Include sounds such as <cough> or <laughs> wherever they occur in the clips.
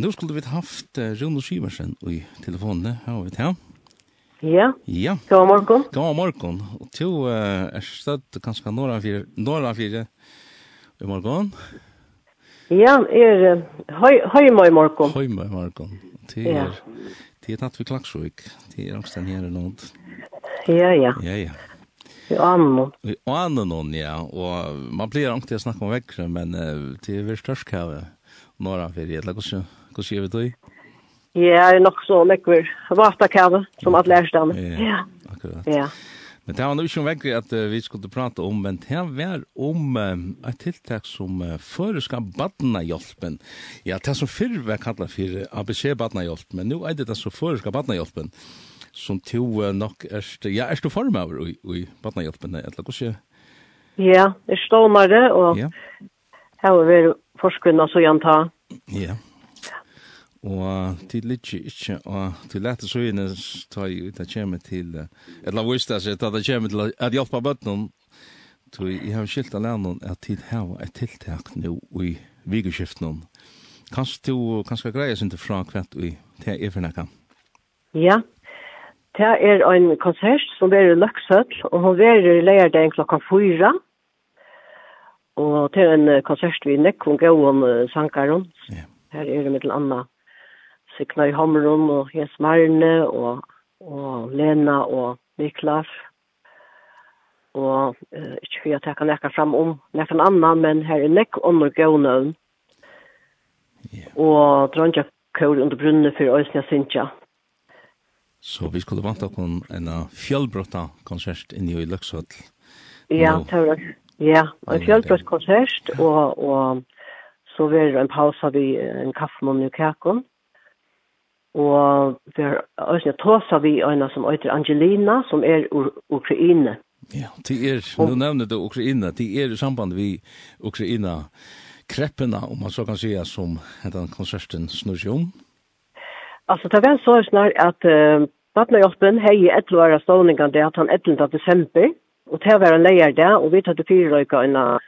nu skulle vi haft Rune Siversen i telefonen, har vi det Ja. Ja. God morgen. God morgen. Og to uh, er støtt kanskje några fire, några fire i morgen. Ja, er høyma i morgen. Høyma i morgen. Til ja. er, til er tatt vi klaksvik. Til er angsten her i nåd. Ja, ja. Ja, ja. I annen annan. I annan, ja. Og man blir angst til å snakke om vekkere, men uh, til vi størst kjave några fire, eller hvordan? Hva sier vi til? Ja, det er nok så lekkur vatakave som alle er stannet. Ja, akkurat. Ja. Men det var nog ikke vekkig at uh, vi skulle prata om, men det var om uh, et tiltak som uh, føreska badnahjálpen. Ja, det som fyrr var kallet for ABC-badnahjálpen, men nu er det det som føreska badnahjálpen, som to uh, nok erst, ja, erst du form av i, i badnahjálpen, eller hvordan? Ja, det er stånare, og ja. her har vi forskvinna så gjenta. Ja. Og til litt ikke, og til lette søgene tar jeg ut at kommer til, eller visst jeg at jeg kommer til at hjelpe bøttene, så jeg har skilt av lærnen at tid her var et tiltak nå i vigeskiften. Kanskje du kanskje greie sin til fra kvart i til er for noe? Ja, det er en konsert som er i Løksøtl, og hun er i lærdagen klokka fyra, og det er en konsert vi nekker og gøy om sangeren. Ja. Her er det mitt annet Signa i Hammeron og Jes Marne og, og Lena og Niklas. Og eh, ikke for at jeg kan leke fram om nekken annan, men her er nekk under gøvnøvn. Yeah. Og dronja kål under brunnet for Øysnia Sintja. Så vi skulle vanta på en fjellbrotta konsert inni i Løksvall. Ja, tøvra. Ja, en fjellbrott konsert, og, og så var det en pausa vid en kaffemån i kakon og vi har også Tåsa vi øyne som øyter Angelina, som er ur Ukraine. Ja, det er, nu nevner du Ukraina, det er i samband vi Ukraina kreppena, om man så kan säga, som den konserten snurr om. Alltså, det var så snart at uh, Vatnajolpen hei etter å være det at han 11. desember, og det var en leier det, og vi tatt fire røyka en eh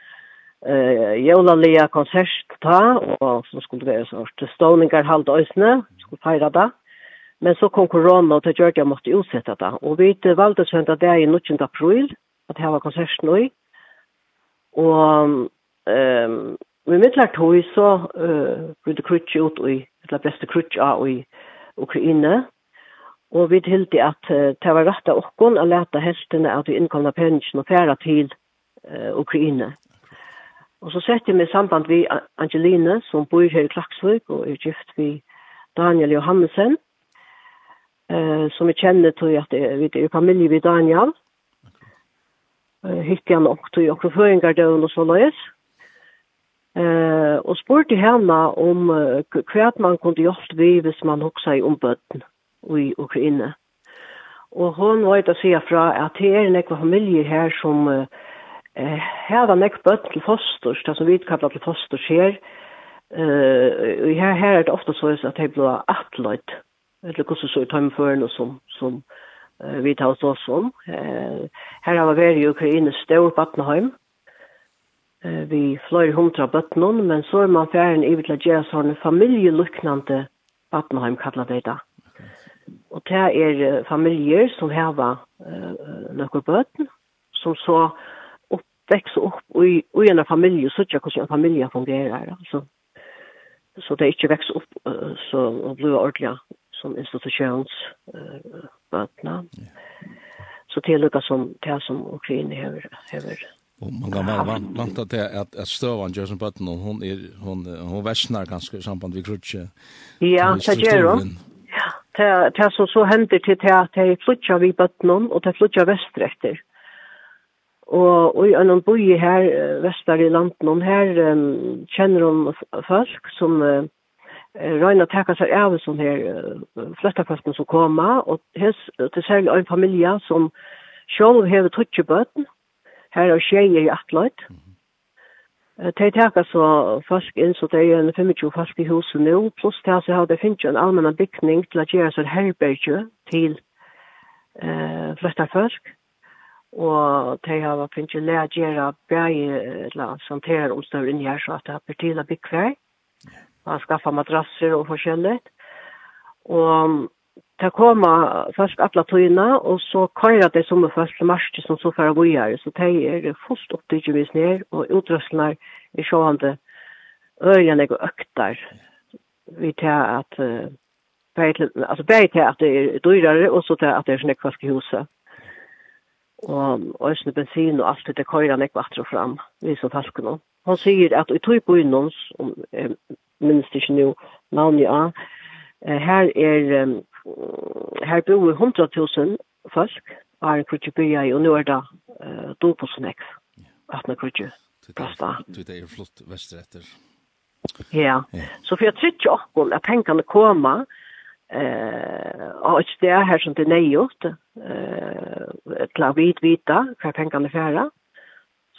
uh, jólalega konsert ta og så skulle det være sort ståningar halda øysene, skulle feire det. Men så kom korona, og det gjør jeg måtte utsette det. Og vi valgte sånn at det er i 19. april, at det var konserten nå. Og um, vi midtlagt tog så uh, ble det krutsk ut, i, eller beste krutsk av i Ukraina. Og vi tilti at uh, det var rett av åkken å lete heltene av de innkomne pensjonen og fære til uh, Ukraina. Og så sette vi i samband vi Angeline, som bor her i Klaksvøk og er gift vi Daniel Johansen, eh, som vi kjenner til at vi er familie ved Daniel. Okay. Hittet han også til åkne føringar og så løs. Eh, og spurte henne om hva man kunne gjort vi hvis man hoksa i ombøtten i Ukraina. Og hon var ute å si fra at det er nekva familie her som eh, har var nekva bøtt til foster, det som vi kallar til foster skjer, eh, Eh her, her er det ofte så at det blir attlöjt. Eller hur så i man för och som uh, vi tar oss også om. Uh, her har vi vært i Ukraina stor Battenheim. Eh vi flyr hundra Battenheim men så er man færen i till Jazz sånn en familjeliknande Battenheim kallar det da. Og det är familier som har uh, några barn som så växa upp i i en familie, så tjocka som en familj fungerer. Altså, så det ikke vekst opp uh, så, og blir ordentlig som institutions Uh, bøtna. Så det er lukka som det som Ukraina hever. hever Og man kan være vant, vant til at, at støvan gjør som bøtten, og hun, er, hun, hun versnar ganske i samband vi krutje. Ja, det gjør hun. Ja, det, det som så hender til det at de flytter vi bøtten, og de flytter vestrekter. Mm Og, og i en boi her, vestar i landen, her um, kjenner hun folk som uh, Reina teka seg av som her uh, fløtterkvasten som koma, og hes, til særlig en familie som sjål hever tutsi bøten, her er tjejer i atløyt. Mm -hmm. De teka så folk inn, så det er en 25 folk i huset nå, pluss til at jeg hadde finnet en allmenn bygning til å gjøre seg herberge til uh, fløtterkvasten og de har finnet lære gjøre bære eller santere omstøver inn her, så at det har å bygge hver. Man skaffa madrasser og forskjellig. Og det kommer først alle tøyene, og så kører det som er først til mars som så færre bøyer. Så de er fullt opp til ikke ned, og utrøstene er sjående øyene og økter. Vi tar at, uh, altså bare til at det er dyrere, og så til at det er sånn ekvaske huset og øsne bensin og alt det køyra nek vart og fram, vi som falsk nå. Han sier at i tog på innons, om eh, minst ikke nå navn ja, eh, her er, um, her bor 100.000 folk, er en krutje bya i, og nå er det uh, do på sin eh, at man krutje. Plasta. Det er flott vestretter. Ja, så for jeg trykker ikke akkurat at pengene kommer, Eh, och det är här som det nej gjort eh, klar å vita vite hva pengene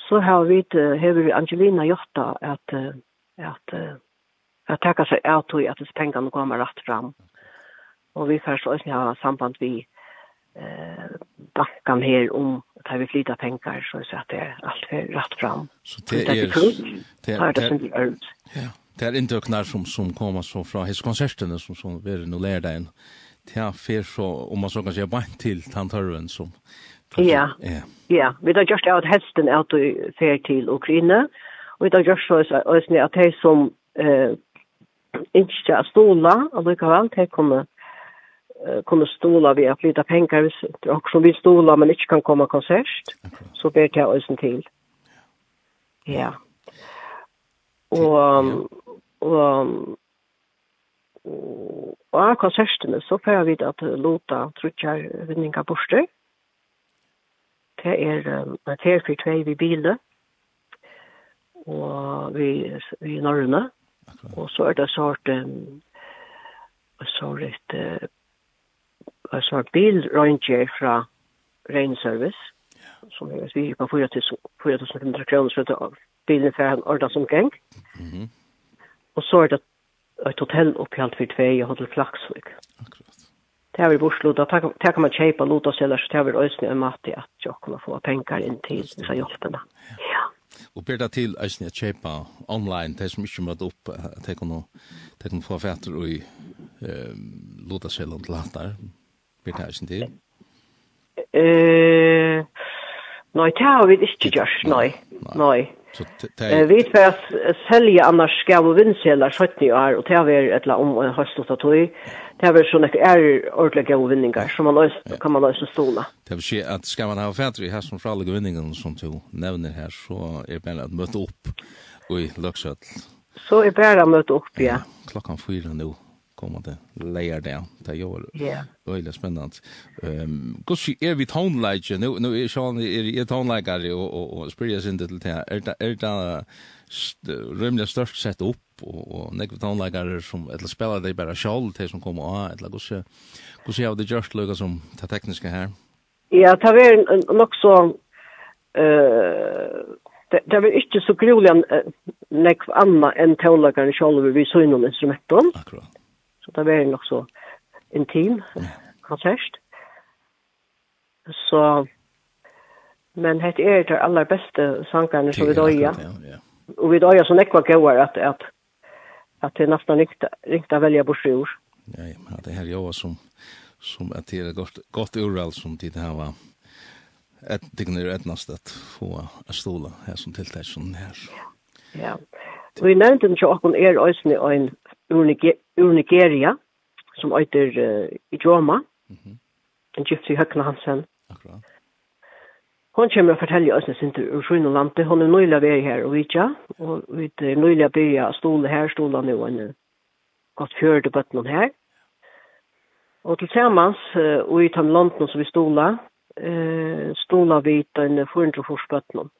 så har vi, har Angelina gjort att att att at takke seg av tog at pengarna kommer rätt fram. och vi får så også ha samband vi eh, bankan här om att vi flyttar pengar så att det är allt för rätt fram. Så det är det är det är Ja det er inntøknar som, som kommer så fra hans konsertene som, som vi er nå lærer deg det er fer så, om man så kan si, bare til tantørven som Ja, ja. Vi har gjort at hesten er til fer til Ukraina, og vi har gjort så at de som eh, ikke er stola, og likevel, de kommer kunne stola vi att flytta pengar och som vi stola men inte kan komma konsert så ber jag oss till. Ja. Og, og, og, av konsertene så får vi at Lota trutjar vinninga borster. Det er, en er for tvei vi biler, og vi, vi i Norrøna. Og så er det sort, um, sort et, uh, sort bilranger fra Rain Service, som er vi på 4.500 kroner, for det bilen för han ordnar som gäng. Mm -hmm. och så är det ett hotell uppehållt för två i Hotel Flaxvik. Akkurat. Det här vi Borslo, då kan man köpa lot oss sälja så det här vi ösning och mat i att jag kommer få pengar in till dessa hjälperna. Ja. Och ber det till ösning att köpa online, det som inte möter upp, att jag kan få fäter och lot oss sälja och latar. Ber det ösning till? Eh... Nei, det har vi ikke gjort, nei. Nei. Så det vi tvärs sälja annars ska vi vinna 70 år och det har vi ett la om en höstot att tog. Det har vi såna är ordliga vinningar som man löst kan man lösa stola. Det vill säga att ska man ha fantri här som för alla vinningarna som to nämner här så är det att möta upp och i Luxhall. Så är det bara möta upp ja. Klockan 4 nu kommande layer där där gör. Ja. väldigt spännande. Ehm, kus är vi tonlike nu nu är Sean är är tonlike och och och sprider inte till det här. Är det är det rymligt störst sett upp och och några tonlike som eller spelar det bara själv till som kommer och eller kus kus jag det just lukar som det tekniska här. Ja, det är nog så eh det var inte så grolig enn nekv anna än teolagaren sjálfur vi så inom instrumenten. Akkurat. Så det var nok så intim konsert. Så men det er det aller beste sangene som vi døya. Ja. Og vi døya så nekva gauar at, at, at det er nesten ringt å velja bort i ord. Ja, ja, det her joa som, som at det er godt, godt urval som tid her var ett dignar ett nästa att få en stola här som tiltak som här. Ja. Vi nevnte den också en er ösne en ur Nigeria, som øyder uh, Ijoma, mm -hmm. en gyft i Høkna Hansen. Akkurat. Hon kommer å fortelle oss sin tur ur Sjøen og Lante. Hon er nøyla veri her og vidtja, og vi er nøylig nøyla byrja stole her, stole nå en godt fjørte bøtten her. Og til samans, uh, og i tann Landen som vi stola, uh, stola vi den 400 forsbøtten.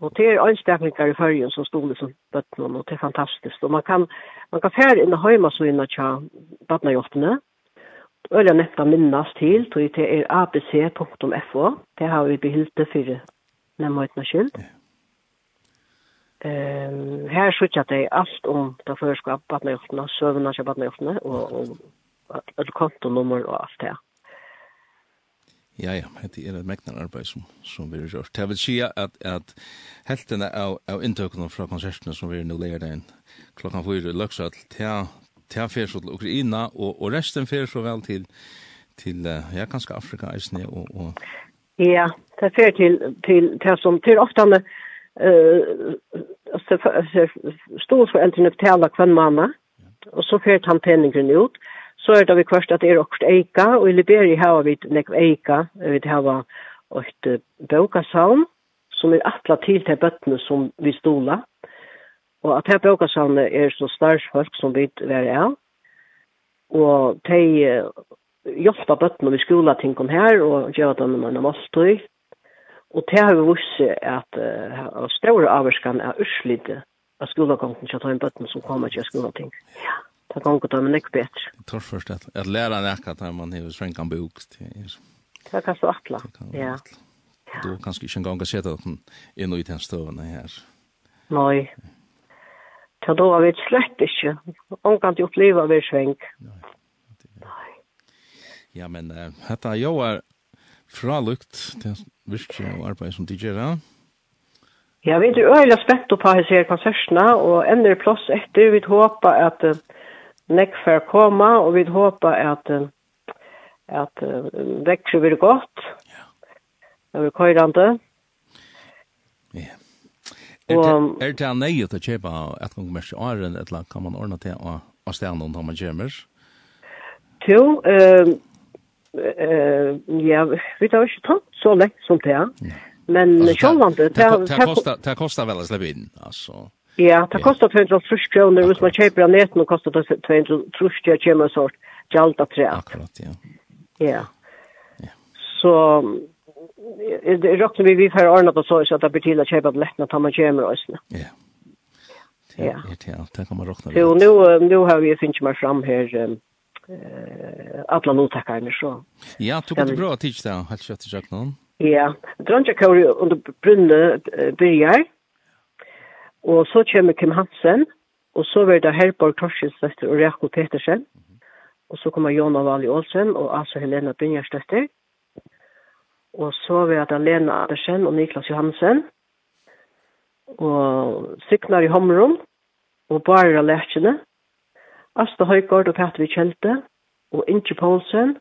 Og det er ønstakningar i fyrjen som stod liksom bøttene, og det er fantastisk. Og man kan, man kan fære inn i høyma så inn og tja badnajåttene. Øyla nekta minnas til, tog det er abc.fo. Det har vi behyldt det for nemmøytene skyld. Um, her sykja det alt om det føreska badnajåttene, søvnene tja badnajåttene, og, og, og kontonummer og alt det. Ja, ja, det er et meknar arbeid som, som vi har gjort. Jeg vil si at, at heltene av, av inntøkene fra konsertene som vi er nå leger den klokka fyra i Løksall, til fer så til Ukraina, og, og resten fer så vel til, til ja, kanskje Afrika, Eisne, og, og... Ja, det fer til, til, til, som, til ofte med uh, stås for eldrene på kvann mamma, og så fer han penningen ut, og Så er det vi kvart at det er også eika, og i Liberia har vi nek eika, vi har et bøkasalm, som er atla til til bøttene som vi stola. Og at her bøkasalm er så starsfolk som vi er av, og de hjelper bøttene vi skola ting om her, og gjør at de er måltøy. Og det har vi vist at uh, store avvarskan er urslidet av skolagången til å ta en bøttene som kommer til å skola ting. Ja ta gongur ta men ikk betr. Tor først at at læra nekka ta man hevur svenkan bukst. Det kan so atla. Ja. Du kanst en gongur seta at í i den stovna her. Nei. Ta då var vi slett ikkje. Hon kan jo oppleva vi svenk. Nei. Ja, men uh, hetta jo er fralukt til virkje og arbeid som DJ, ja? Ja, vi er øyelig spett på hans her konsertene, og ender plass etter vi håper at uh, nekk for å komme, og vi håper at, at uh, vekker blir godt. Ja. Det blir køyrende. Ja. Er det, er det nøye til å kjøpe et gang kongemers i åren, eller kan man ordne til å, å stjerne når man kommer? Jo, uh, uh, ja, vi tar ikke tatt så lett som det Ja. Men sjølvandet... Det, det, det, det, det, det, det, det, det, det, det, Ja, det kostar 230 kronor, hvis man kjøper av neten og kostar det 230 jag kommer sort gjalda trä. Akkurat, ja. Ja. Så det er råknar vi vi får ordna på så så att det blir til till att köpa biljetterna tar man kommer oss. Ja. Ja. Ja, det kan man råkna. Jo, nu nu har vi finns meg fram her um, uh, alle notakarna så. Ja, tog det bra tids da, helt kjøtt i jaknan. Ja, drönja kör under brunne byrjar. Og så kommer Kim Hansen, og så var det Herborg Torsjensdøster og Rekko Petersen. Og så kommer Jona Vali Olsen og Asa Helena Brynjarsdøster. Og så var det Lena Andersen og Niklas Johansen. Og Signar i Homrum og Bara Lertjene. Asta Høygaard og Petter Kjelte og Inge Poulsen.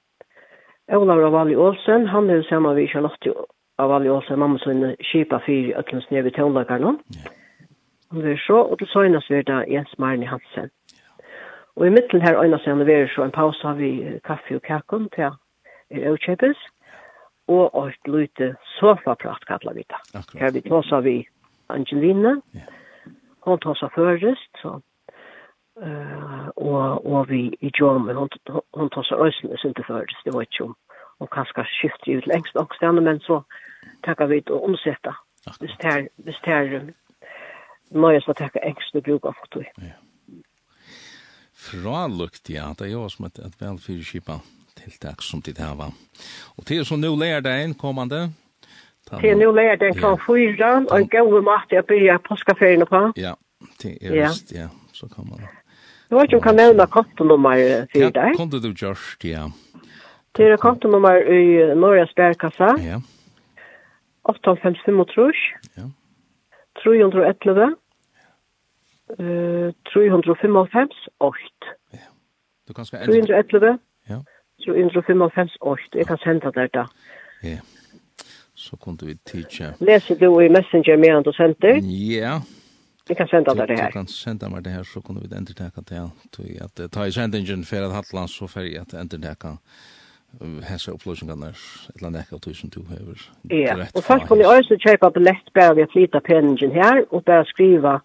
Olav Vali Olsen, han er sammen med Charlotte Vali Olsen, mamma som er kjipa fyr i Øtlens nede ved Tønlagarna. Ja hun vil se, og til søgnes vil det Jens Marni Hansen. Og i midten her øyne seg vil så en pause har vi kaffe og kakken til er utkjøpes, og et lite sofaprat kallar vi det. Her vi tåsa vi Angelina, yeah. tar tåsa først, så Uh, og, og vi i Jom, hon, hon tar seg øyne sin til først, det var ikke om og kanskje skifter ut lengst nok stedene, men så takker vi til å omsette. Hvis det er, hvis det er nøye jeg skal takke engst bruk av for Ja. Fra lukt, ja, det er jo som et, et velfyrskipa tiltak som ditt hava. Og til som nå lærer deg inn, kommande? Til nå lærer deg fra fyra, og en gode mat jeg begynner påskaferien på. Ja, til er vist, ja. Så kan man... Du vet ikke om kan nevne kontonummer for deg? Ja, konto du gjørst, ja. Til er kontonummer i Norges Bærkassa. Ja. 855 Ja. 311 uh, 395 8. Ja. Du kan ska 311. Ja. 355 8. Jag kan sända det där. Ja. Så kunde vi teacha. Läser du i Messenger med och sänder? Ja. Vi kan sända det här. Du kan sända mig det här så kunde vi entertäcka det. Tog att ta i sändningen för att Hatland så färg att entertäcka hesa upplýsingarnar ella nekka tusen to hever. Ja, og først fast kunnu eisini keypa billett bæði at flyta penningen her og bare skriva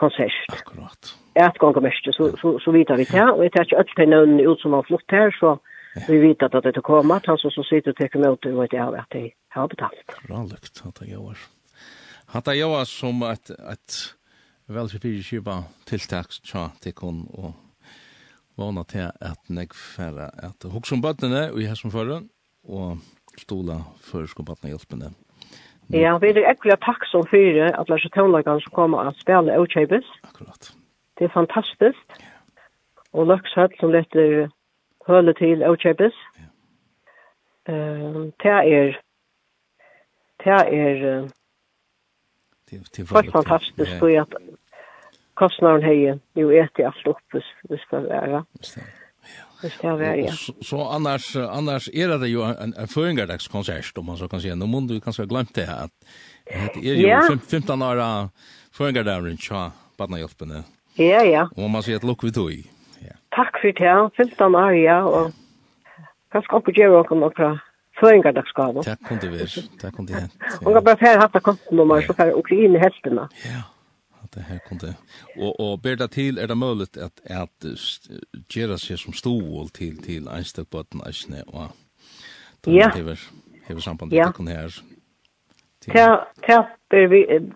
konsert. Akkurat. Et gang og mest så så så vet vi det och det är ju allt pennan ut som har flott her, så vi vet at det er kommet. han som sitter og tar emot ut, vet jeg at jeg har betalt. Bra lukt att jag gör. Hatta jeg var som et, ett välfyrig skiba tilltag tja til kun og vana til at nek færre at hugsa om bøttene og i hæsum førre og stola for førskum bøttene hjelpene Ja, vi er ekkert takk som fyrir at lærse tøvnlagene som kommer og spiller og kjøpes. Akkurat. Det er fantastisk. Ja. Og Løkshøtt som letter høle til og kjøpes. Ja. Uh, det er det er det er fantastisk ja. at kostnaden heier jo etter alt opp hvis, hvis det er. Ja. Det ska vara, ja. Så, så annars, annars är det ju en, en föringadagskonsert, om man så kan säga. Nu måste du kanske ha glömt det här. Det är ju ja. 15 år föringadagren, tja, badnahjälpen. Ja, ja. Och man säger att luck vi tog i. Ja. Tack för det, 15 år, ja. Och kanske också gör vi också några föringardagsgavar. Tack kunde vi, tack kunde vi. Om jag bara färre av kontonummer så färre Ukraina hälfterna. Ja det här kunde och och ber det till är det möjligt att att göra sig som stol till till Einstein på den Eisne och Ja. Det var det var samband med det här. Ja, tapper vi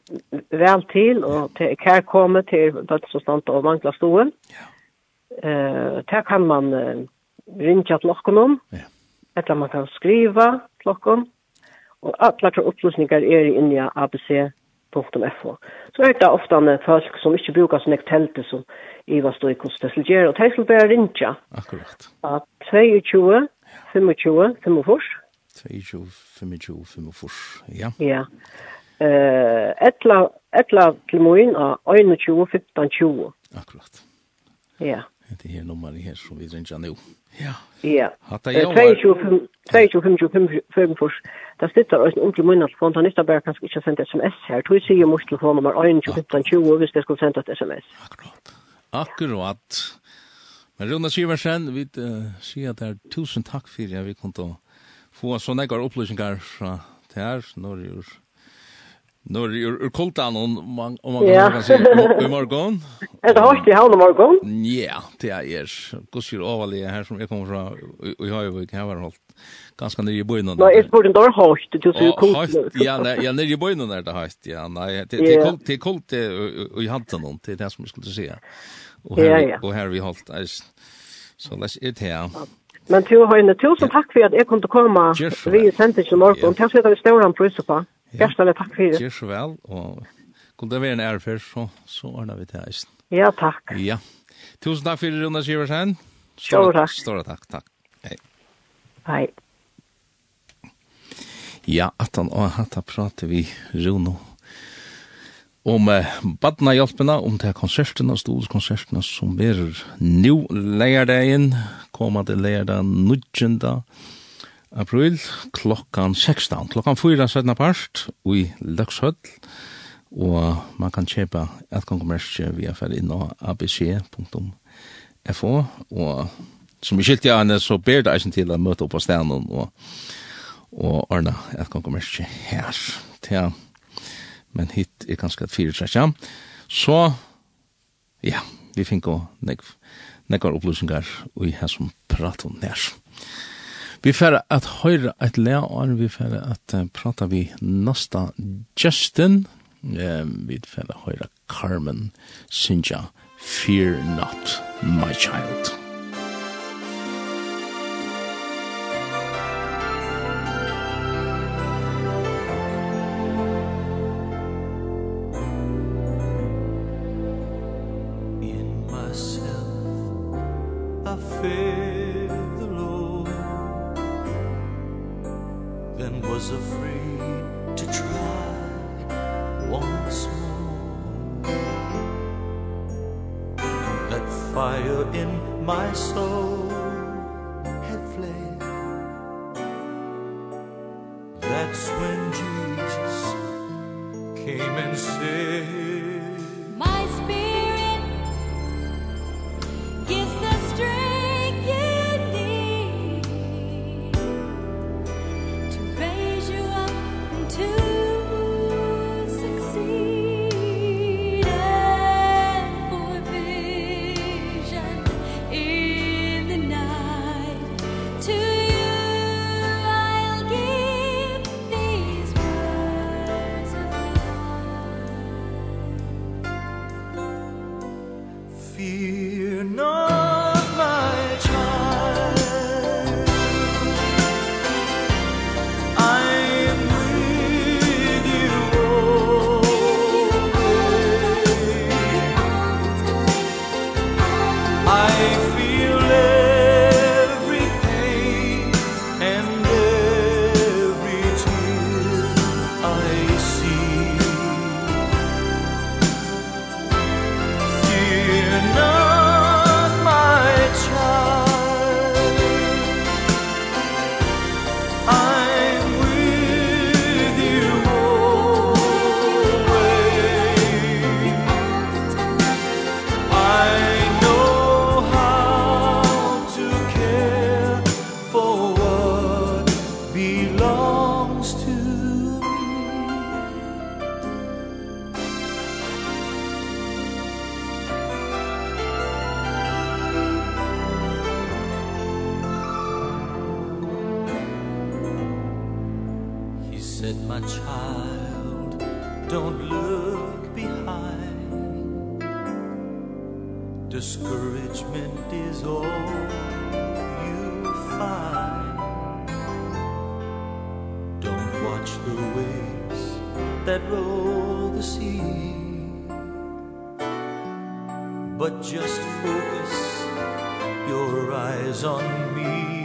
väl till och till här kommer till att så stant av vankla stolen. Ja. Eh, där kan man ringa till lockonom. Ja. Eller man kan skriva lockom. Och alla upplysningar är inne i ABC .fo. Så er det ofte en folk som ikke brukar sånne ektelte som Iva stod i konstesselgjere, og de skulle bare rinja. Akkurat. At 22, 25, 25. 22, 25, 25, ja. Ja. Uh, etla, etla til moin av 21, 15, 20. Akkurat. Ja det her nummeret her som vi ringer nå. Ja. Ja. Hatta jeg var... 22-25-25, det sitter også en ordentlig munn telefon, han ikke bare kan ikke sende sms her. Tog sier mors telefonnummer 1-15-20 hvis jeg skulle sende et sms. Akkurat. Akkurat. Men Rune Siversen, vi uh, sier at det er tusen takk for at vi kunne få sånne opplysninger fra det her, når det er Når er ur kultan om man om man kan si i morgon. <laughs> Er det hardt i havn i morgon? Ja, det er er. gusir overlig her som jeg kommer fra i Høyvik, her var holdt ganske nere i bøynen. Nei, jeg spurte om det var hardt, du sier kultan. Ja, ja, nere i bøynen er det hardt, ja, nei, det er kult i hantan noen det er det som jeg skulle si. Og her, vi holdt, så les ut her. Men tu, Høyne, tusen takk for at jeg kunne komme vi sendte sendingen i morgon, takk for at vi stod han prøyser på. Hjertelig takk for det. Gjør så vel, og kunne det være en ærefer, så, så ordner vi til eisen. Ja, takk. Ja. Tusen takk for det, Rune Siversen. Stor takk. Stor takk, takk. Hei. Hei. Ja, at han og hatt prater vi Rune om eh, badna hjelpena, om det er konsertene, stolskonserterna som er nu leierdagen, kommande leierdag 9 april klokkan 16, klokkan 4 17 part i Løkshøll, og man kan kjøpe etgangkommerskje via ferdig inn av abc.fo, og som vi skilte gjerne, så ber det eisen til å møte opp på stenen og, og ordne et etgangkommerskje her. Ja, men hit er ganske et 4-3, så ja, vi finner nekvar opplysninger, og i har som prater om det Ja. Vi får at høyre et lea, og vi får at uh, prata vi nasta Justin, uh, vi får at høyre Carmen Sinja, Fear Not My Child. fire in my soul. watch the waves that roll the sea. But just focus your eyes on me.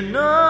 know